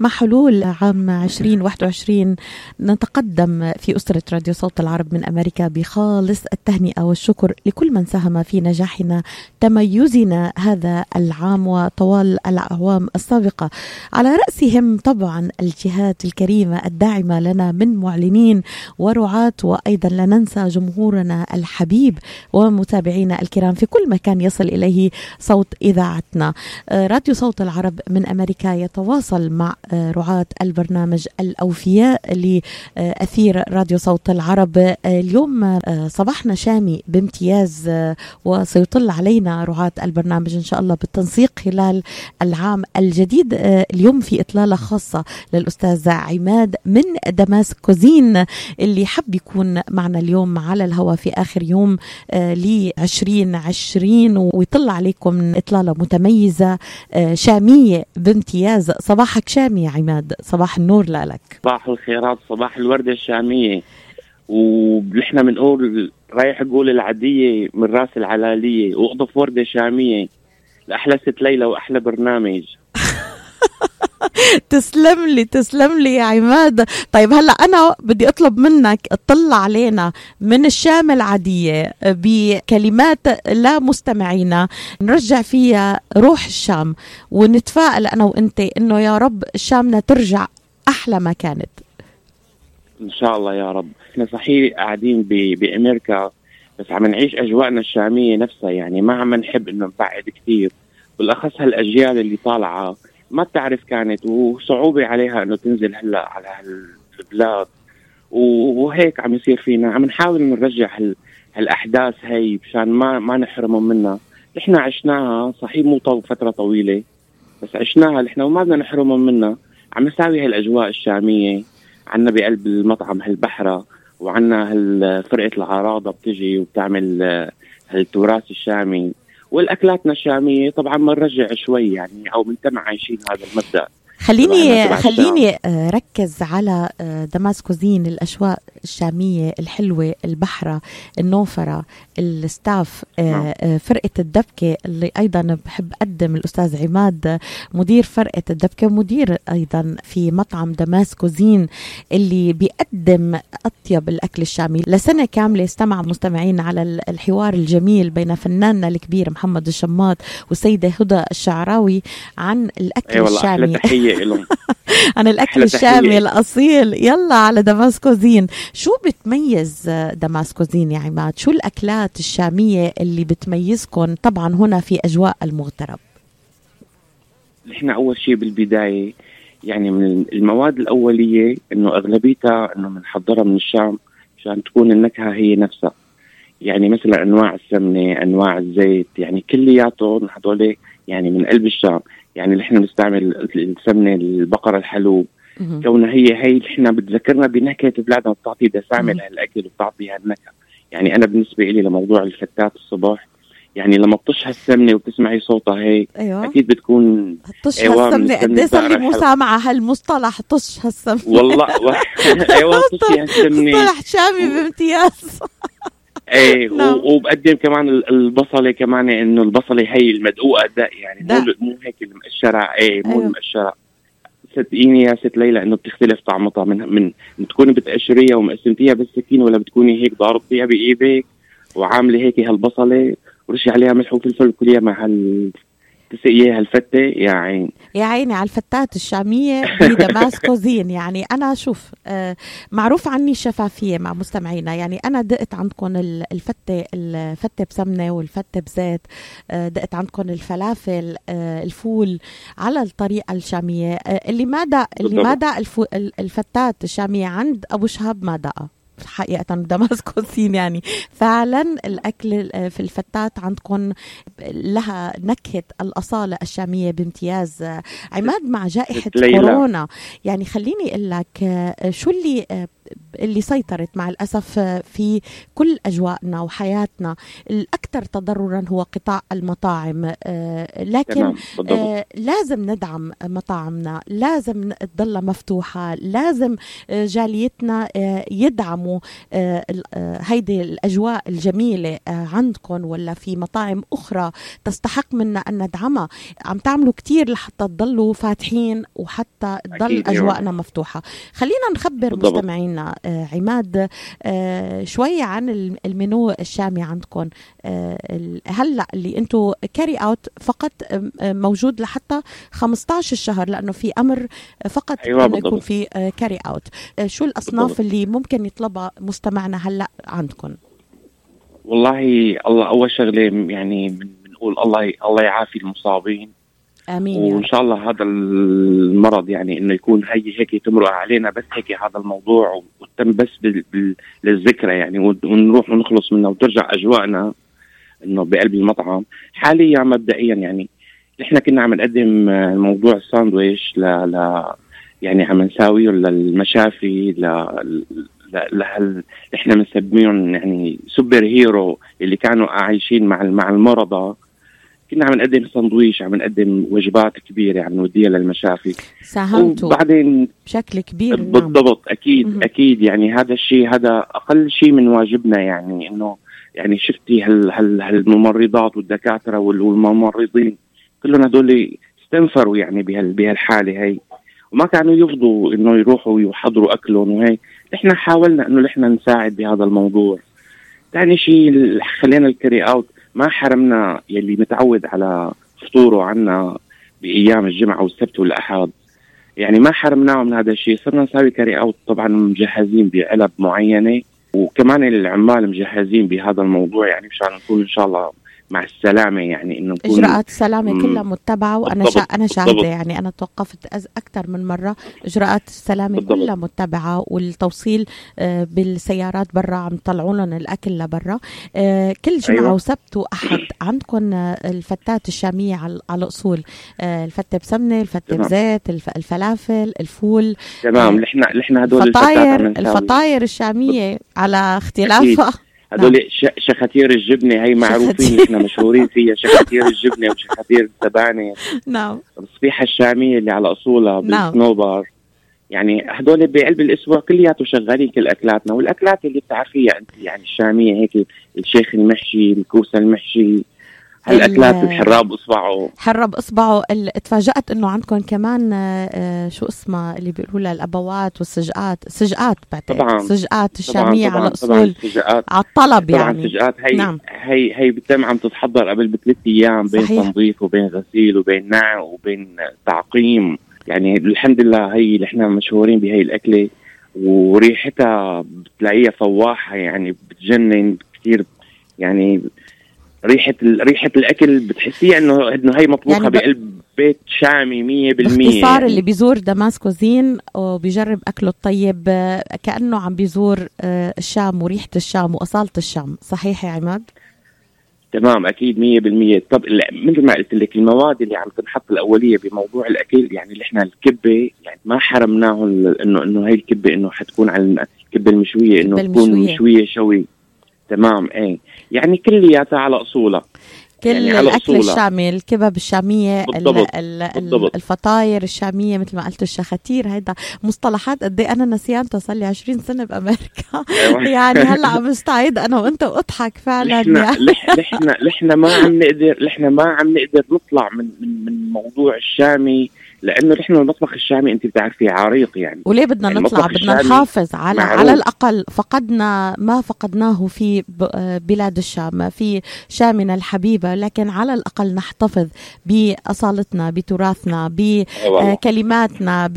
مع حلول عام 2021 نتقدم في أسرة راديو صوت العرب من أمريكا بخالص التهنئة والشكر لكل من ساهم في نجاحنا تميزنا هذا العام وطوال الأعوام السابقة. على رأسهم طبعا الجهات الكريمة الداعمة لنا من معلنين ورعاة وأيضا لا ننسى جمهورنا الحبيب ومتابعينا الكرام في كل مكان يصل إليه صوت إذاعتنا. راديو صوت العرب من أمريكا يتواصل مع رعاة البرنامج الأوفياء لأثير راديو صوت العرب. اليوم صباحنا شامي بامتياز وسيطل علينا رعاة البرنامج إن شاء الله بالتنسيق خلال العام الجديد. اليوم في إطلالة خاصة للأستاذ عماد من دماسكوزين اللي حب يكون معنا اليوم على الهواء في آخر يوم ل 2020 ويطلع عليكم إطلالة متميزة شامية بامتياز. صباحك شامي. يا عماد. صباح النور لك. صباح الخيرات صباح الوردة الشامية. ونحن بنقول رايح أقول العادية من راس العلالية وأضف وردة شامية لأحلى ست ليلى وأحلى برنامج. تسلم لي تسلم لي يا عماد. طيب هلأ أنا بدي أطلب منك اطلع علينا من الشام العادية بكلمات لمستمعينا نرجع فيها روح الشام ونتفائل أنا وأنت إنه يا رب شامنا ترجع أحلى ما كانت. إن شاء الله يا رب. إحنا صحيح قاعدين بأمريكا بس عم نعيش أجواءنا الشامية نفسها. يعني ما عم نحب إنه نبعد كثير بالأخص هالأجيال اللي طالعة ما بتعرف كانت وصعوبة عليها إنه تنزل هلأ على هالبلاد وهيك عم يصير فينا. عم نحاول نرجع هالأحداث هي مشان ما ما نحرمهم منها. نحن عشناها صحيح مو طو فترة طويلة بس عشناها نحن وما بدنا نحرمهم منها. عم نساوي هالأجواء الشامية. عنا بقلب المطعم هالبحرة وعنا هالفرقة العراضة بتجي وبتعمل هالتراث الشامي. والاكلاتنا الشاميه طبعا بنرجع شوي يعني أو بنتم عايشين هذا المبدأ. خليني خليني ركز على دماسكوزين الأشواق الشامية الحلوة البحرة النوفرة ال staff نعم. فرقة الدبكة اللي أيضا بحب أقدم الأستاذ عماد مدير فرقة الدبكة ومدير أيضا في مطعم دماسكوزين اللي بيقدم اطيب الأكل الشامي. لسنة كاملة استمع مستمعين على الحوار الجميل بين فناننا الكبير محمد الشماط والسيدة هدى الشعراوي عن الأكل أيوة الشامي. تحية لهم عن الأكل الشامي الأصيل. يلا على دماسكوزين. شو بتميز دماسكوزين يا عماد؟ شو الأكلات الشامية اللي بتميزكم طبعا هنا في أجواء المغترب. نحن أول شيء بالبداية يعني من المواد الأولية إنه أغلبيتها إنه بنحضرها من الشام عشان تكون النكهة هي نفسها. يعني مثلا أنواع السمنة أنواع الزيت يعني كلياتهم هذول يعني من قلب الشام. يعني نحن بنستعمل السمنة البقرة الحلوب. كونها هي هي نحن بتذكرنا بنكهة بلادنا بتعطي دسامة لهالأكل وبتعطي هالنكهة. يعني أنا بالنسبة لي لموضوع الفتات الصبح يعني لما بتطش هالسمنه وبتسمعي صوتها هي أيوة. أكيد بتكون طش هالسمنه قد إيه صار لي مو سامعه هالمصطلح طش هالسمنه والله أيوه طشي هالسمنه مصطلح شامي بامتياز. إيه نعم. وبقدم كمان البصلة كمان إنه البصلة هي المدقوقه ده يعني ده. مو مو هيك المقشرة. إيه مو أيوه. المقشرة. صدقيني يا ست ليلى إنه بتختلف طعمتها. من من تكوني بتقشريها ومقسمتيها بالسكين ولا بتكوني هيك ضاربتيها بايدك وعاملة هيك هالبصلة. ورشي عليها ملح وفلفل وكليها مع هال تسقيها الفتة يا عين يا عيني على الفتات الشامية بدماسكو زين. يعني أنا شوف آه معروف عني الشفافية مع مستمعينا. يعني أنا دقت عندكم الفتة الفتة بسمنة والفتة بزيت آه دقت عندكم الفلافل آه الفول على الطريقة الشامية. اللي ما دق اللي ما دق الفتات الشامية عند أبو شهاب ما دقها حقيقة دمسكوسين يعني. فعلا الأكل في الفتات عندكم لها نكهة الأصالة الشامية بامتياز. عماد مع جائحة كورونا. يعني خليني أقول لك شو اللي اللي سيطرت مع الأسف في كل أجواءنا وحياتنا. الأكثر تضررا هو قطاع المطاعم. لكن لازم ندعم مطاعمنا لازم تضلها مفتوحة لازم جاليتنا يدعموا هيدي الأجواء الجميلة عندكم ولا في مطاعم أخرى تستحق منا أن ندعمها. عم تعملوا كثير لحتى تضلوا فاتحين وحتى تضل أيوة. أجواءنا مفتوحة. خلينا نخبر بالضبط. مستمعينا آه عماد آه شوي عن المنيو الشامي عندكم. آه هلا اللي أنتم carry out فقط موجود لحتى 15 الشهر؟ لأنه في أمر فقط أيوة إنه يكون في carry out شو الأصناف بالضبط. اللي ممكن يطلبها مستمعنا هلأ عندكم؟ والله الله أول شغلة يعني بنقول الله الله يعافي المصابين. آمين وإن شاء الله هذا المرض يعني إنه يكون هي هيك تمرق علينا بس هيك هذا الموضوع وتم بس للذكرى يعني ونروح ونخلص منه وترجع أجواءنا إنه بقلب المطعم. حاليا مبدئيا يعني نحن كنا عم نقدم موضوع الساندويش ل ل يعني عم نساويه للمشافي ل لهال إحنا بنسميهم يعني سوبر هيرو اللي كانوا عايشين مع مع المرضى. كنا عم نقدم سندويش عم نقدم وجبات كبيرة عم نوديها للمشافي. ساهمتوا وبعدين بشكل كبير نعم. بالضبط نعم. أكيد م- أكيد. يعني هذا الشيء هذا أقل شيء من واجبنا يعني إنه يعني شفتي هال هال هالممرضات والدكاترة والممرضين كلهم هدول استنفروا يعني بهال بهالحالة هي. وما كانوا يفضوا إنه يروحوا ويحضروا أكلهم وهيك نحن حاولنا إنه نحن نساعد بهذا الموضوع. ثاني شيء خلينا ال carry out ما حرمنا يلي متعود على فطوره عنا بأيام الجمعة والسبت والأحد. يعني ما حرمناه من هذا الشيء. صرنا نسوي carry out طبعا مجهزين بعلب معينة وكمان العمال مجهزين بهذا الموضوع. يعني مشان نكون إن شاء الله مع السلامة يعني إنه نكون إجراءات السلامة كلها متبعة وأنا شا أنا شاهدة يعني أنا توقفت أكثر من مرة. إجراءات السلامة بالضبط. كلها متبعة والتوصيل آه بالسيارات برا عم يطلعوا لهم الأكل لبرا. آه كل جمعة أيوة. وسبت وأحد عندكم الفتات الشامية على الأصول. آه الفته بسمنة الفته بزيت الفلافل الفول تمام. نحن نحن هدول الفطاير الفطاير الشامية على اختلافها. هذول نعم. شخاتير الجبنة هي معروفين نحن مشهورين فيها. شخاتير الجبنة وشخاتير السبانخ نعم. الصبيحة الشامية اللي على أصولها نعم. بالسنوبر. يعني هدول بقلب الأسبوع كلياته شغالين كل أكلاتنا والأكلات اللي بتعرفيها أنت يعني الشامية هيك الشيخ المحشي الكوسة المحشي. هالاكلات الحراب أصبعه. حرب أصبعه. تفاجأت إنه عندكم كمان آه، شو اسمها اللي بيقولوا لها الأبوات والسجقات سجقات بعتقد. طبعا. سجقات الشامية طبعاً على أصول. طبعاً على الطلب طبعاً يعني. سجقات هي نعم. هي هي بتم عم تتحضر قبل بثلاث أيام بين صحيح. تنظيف وبين غسيل وبين نعم وبين تعقيم. يعني الحمد لله هي اللي إحنا مشهورين بهي الأكلة وريحتها بتلاقيها فواحة يعني بتجنن كثير. يعني ريحة ريحة الأكل بتحسيها انه إنه هي مطبوخة يعني بقلب بيت شامي 100% باختصار يعني. اللي بيزور دماسكو زين وبيجرب أكله الطيب كأنه عم بيزور آه، الشام وريحة الشام وأصالة الشام. صحيح يا عماد؟ تمام أكيد 100% طب مثل ما قلت لك المواد اللي عم تنحط الأولية بموضوع الأكل يعني اللي إحنا الكبة يعني ما حرمناه انه إنه هي الكبة إنه حتكون على الكبة المشوية إنه تكون مشوية شوي. تمام إيه يعني كلياتها على أصولها كل يعني الأكل الشامي الكبب الشامية بالضبط. ال بالضبط. الفطاير الشامية مثل ما قلت الشخاتير هيدا مصطلحات قد إيه أنا نسيانتها صار لي 20 سنة بأمريكا أيوة. يعني هلأ عم استعيد أنا وأنت وأضحك فعلا نحن يعني. نحن نحن ما عم نقدر نحن ما عم نقدر نطلع من من من موضوع الشامي لأنه نحن المطبخ الشامي أنت بتعرفي عريق يعني. وليه بدنا نطلع؟ بدنا نحافظ على معروف. على الأقل فقدنا ما فقدناه في بلاد الشام في شامنا الحبيبة لكن على الأقل نحتفظ بأصالتنا بتراثنا بكلماتنا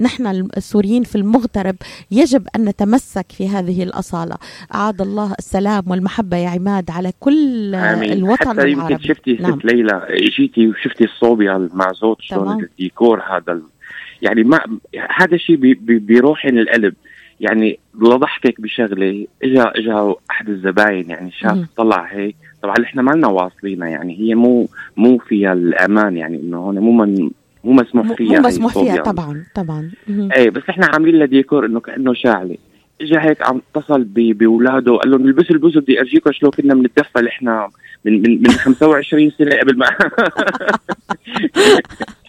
نحن السوريين في المغترب يجب أن نتمسك في هذه الأصالة. أعاد الله السلام والمحبة يا عماد على كل آمين. الوطن حتى العربي. شفتي نعم. ست ليلى اجيتي وشفتي الصوبيا مع زوج شلون الديكور هذا يعني ما هذا الشيء بي بي القلب يعني لضحكك بشغلة اجى اجى أحد الزباين يعني شاف طلع هيك. طبعا إحنا ما لنا واصلينها يعني هي مو مو فيها الأمان يعني إنه هون مو من مو مسموح فيها مو مسموح فيها طبعا طبعا. إيه بس إحنا عاملين لها ديكور إنه كانه شاعله اجى هيك عم اتصل بأولاده قال لهم البسوا البسوا بدي أرجيكم شلون كنا بنتدفل إحنا من من من 25 سنة قبل ما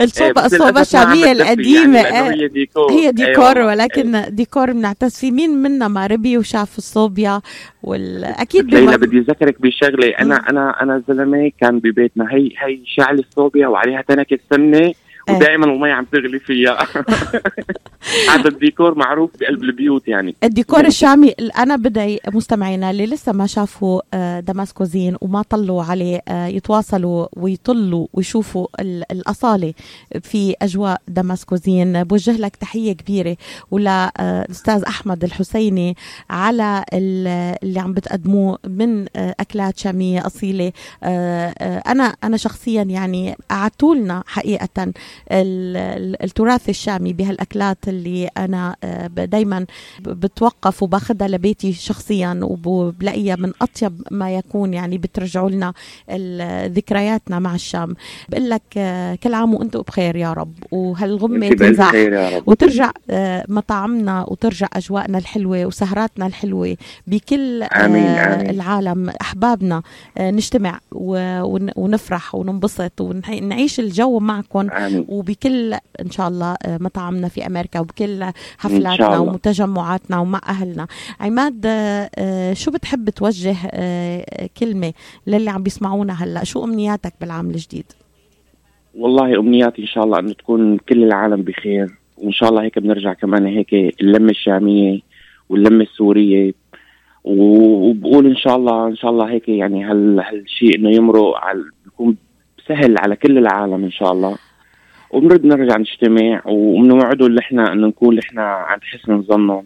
الصوبيا إيه، الصوبيا عم الشعبية بتدفي القديمة يعني إيه. هي ديكور هي ديكور أيوة. ولكن ديكور بنعتز فيه مين منا ما ربي وشاف الصوبيا والاكيد ليلى بدي أذكرك بشغلة أنا. أنا أنا زلمة كان ببيتنا هي هي شعل الصوبيا وعليها تنكة سمنة إيه. ودائما المي عم تغلي فيها هذا الديكور معروف بقلب البيوت يعني. الديكور الشامي أنا بدي مستمعينا اللي لسه ما شافوا آه، دماسكوزين وما طلوا عليه آه، يتواصلوا ويطلوا ويشوفوا ال- الأصالة في أجواء دماسكو زين. بوجه لك تحية كبيرة ولا آه، أحمد الحسيني على ال- اللي عم بتقدموه من أكلات شامية أصيلة. أنا أنا شخصيا يعني قعدتوا لنا حقيقة التراث الشامي بهالأكلات اللي أنا دائما بتوقف وباخذها لبيتي شخصيا وبلاقيها من أطيب ما يكون يعني بترجعوا لنا ذكرياتنا مع الشام. بقول لك آه، كل عام وأنتم بخير يا رب. وهالغمة رب. وترجع آه، مطاعمنا وترجع أجواءنا الحلوة وسهراتنا الحلوة بكل آه، آمين، آمين. العالم أحبابنا. آه، نجتمع ونفرح وننبسط ونعيش الجو معكم. وبكل إن شاء الله آه، مطاعمنا في أمريكا وبكل حفلاتنا الله. ومتجمعاتنا ومع أهلنا. عماد آه، آه، شو بتحب توجه كلمة للي عم بيسمعونا هلا؟ شو أمنياتك بالعام الجديد؟ والله أمنياتي إن شاء الله إنه تكون كل العالم بخير وإن شاء الله هيك بنرجع كمان هيك اللمة الشامية واللمة السورية. وبقول إن شاء الله إن شاء الله هيك يعني هال هالشيء إنه يمرق على بيكون سهل على كل العالم إن شاء الله. وبنرد نرجع نجتمع وبنوعدوا اللي إحنا انه نكون إحنا عند حسن ظنهم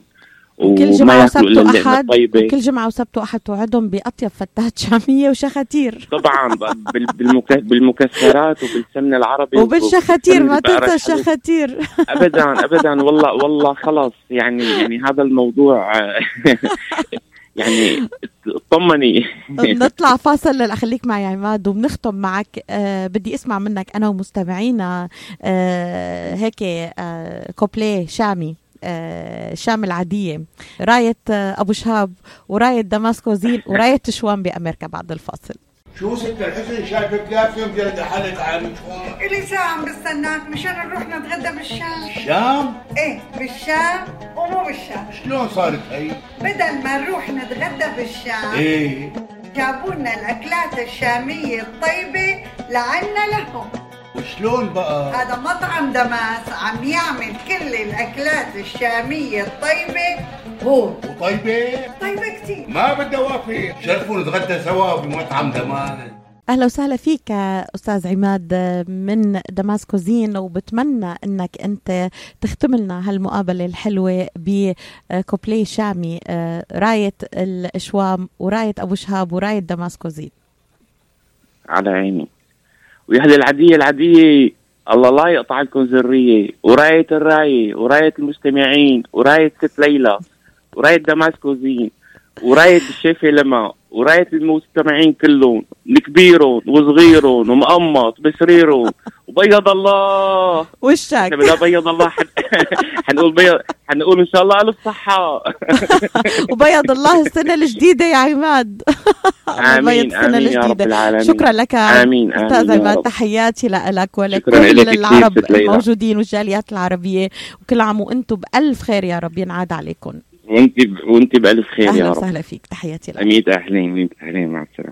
وكل جمعة وسبت وأحد وكل جمعة وسبت وأحد توعدهم بأطيب فتات شامية وشخاتير. طبعا بال- بالمك- بالمكسرات وبالسمن العربي وبالشخاتير ما تنسى. الشخاتير. ابدا ابدا والله والله خلص يعني يعني هذا الموضوع يعني طمني. نطلع فاصل خليك معي عماد وبنختم معك. آه بدي أسمع منك أنا ومستمعينا آه هيك آه كوبليه شامي آه شام العادية. راية آه أبو شهاب وراية دماسكو زين وراية تشوان بأمريكا بعد الفاصل. شو ست الحسن شايفك لا يوم جلد حالك عن شو إلي ساعة عم بستناك مشان نروح نتغدى بالشام. الشام إيه بالشام ومو بالشام. شلون صارت هي؟ بدل ما نروح نتغدى بالشام إيه. جابوا لنا الأكلات الشامية الطيبة لعنا لهم. وشلون بقى؟ هذا مطعم دماس عم يعمل كل الأكلات الشامية الطيبة هون. وطيبة؟ طيبة كتير. ما بدي اوافق شرفوا نتغدى سوا بمطعم دمان أهلا وسهلا فيك أستاذ عماد من دماسكو زين وبتمنى إنك أنت تختم لنا هالمقابلة الحلوة بكوبلي شامي آه، راية الإشوام وراية أبو شهاب وراية دماسكو زين على عيني. ويا أهل العادية العادية الله لا يقطع لكم ذرية. وراية الراية وراية المستمعين وراية ست ليلى. ورايه دماسكو زين ورايه الشيفه لما ورايه المستمعين كلهم كبيرهم وصغيرهم ومقمط بسريرهم وبيض الله. وشك. بدنا بيض الله حن... حنقول بيض حنقول إن شاء الله ألف صحة. وبيض الله السنة الجديدة يا عماد. آمين السنة آمين يا رب العالمين. شكرا لك آمين آمين عماد. تحياتي لك ولكل العرب. الموجودين والجاليات العربية. وكل عام وأنتم بألف خير يا رب ينعاد عليكم. وانت وانت بالف خير أهلا يا رب. وسهلا فيك. تحياتي لك. ميت أهلين. ميت أهلين. مع السلامة.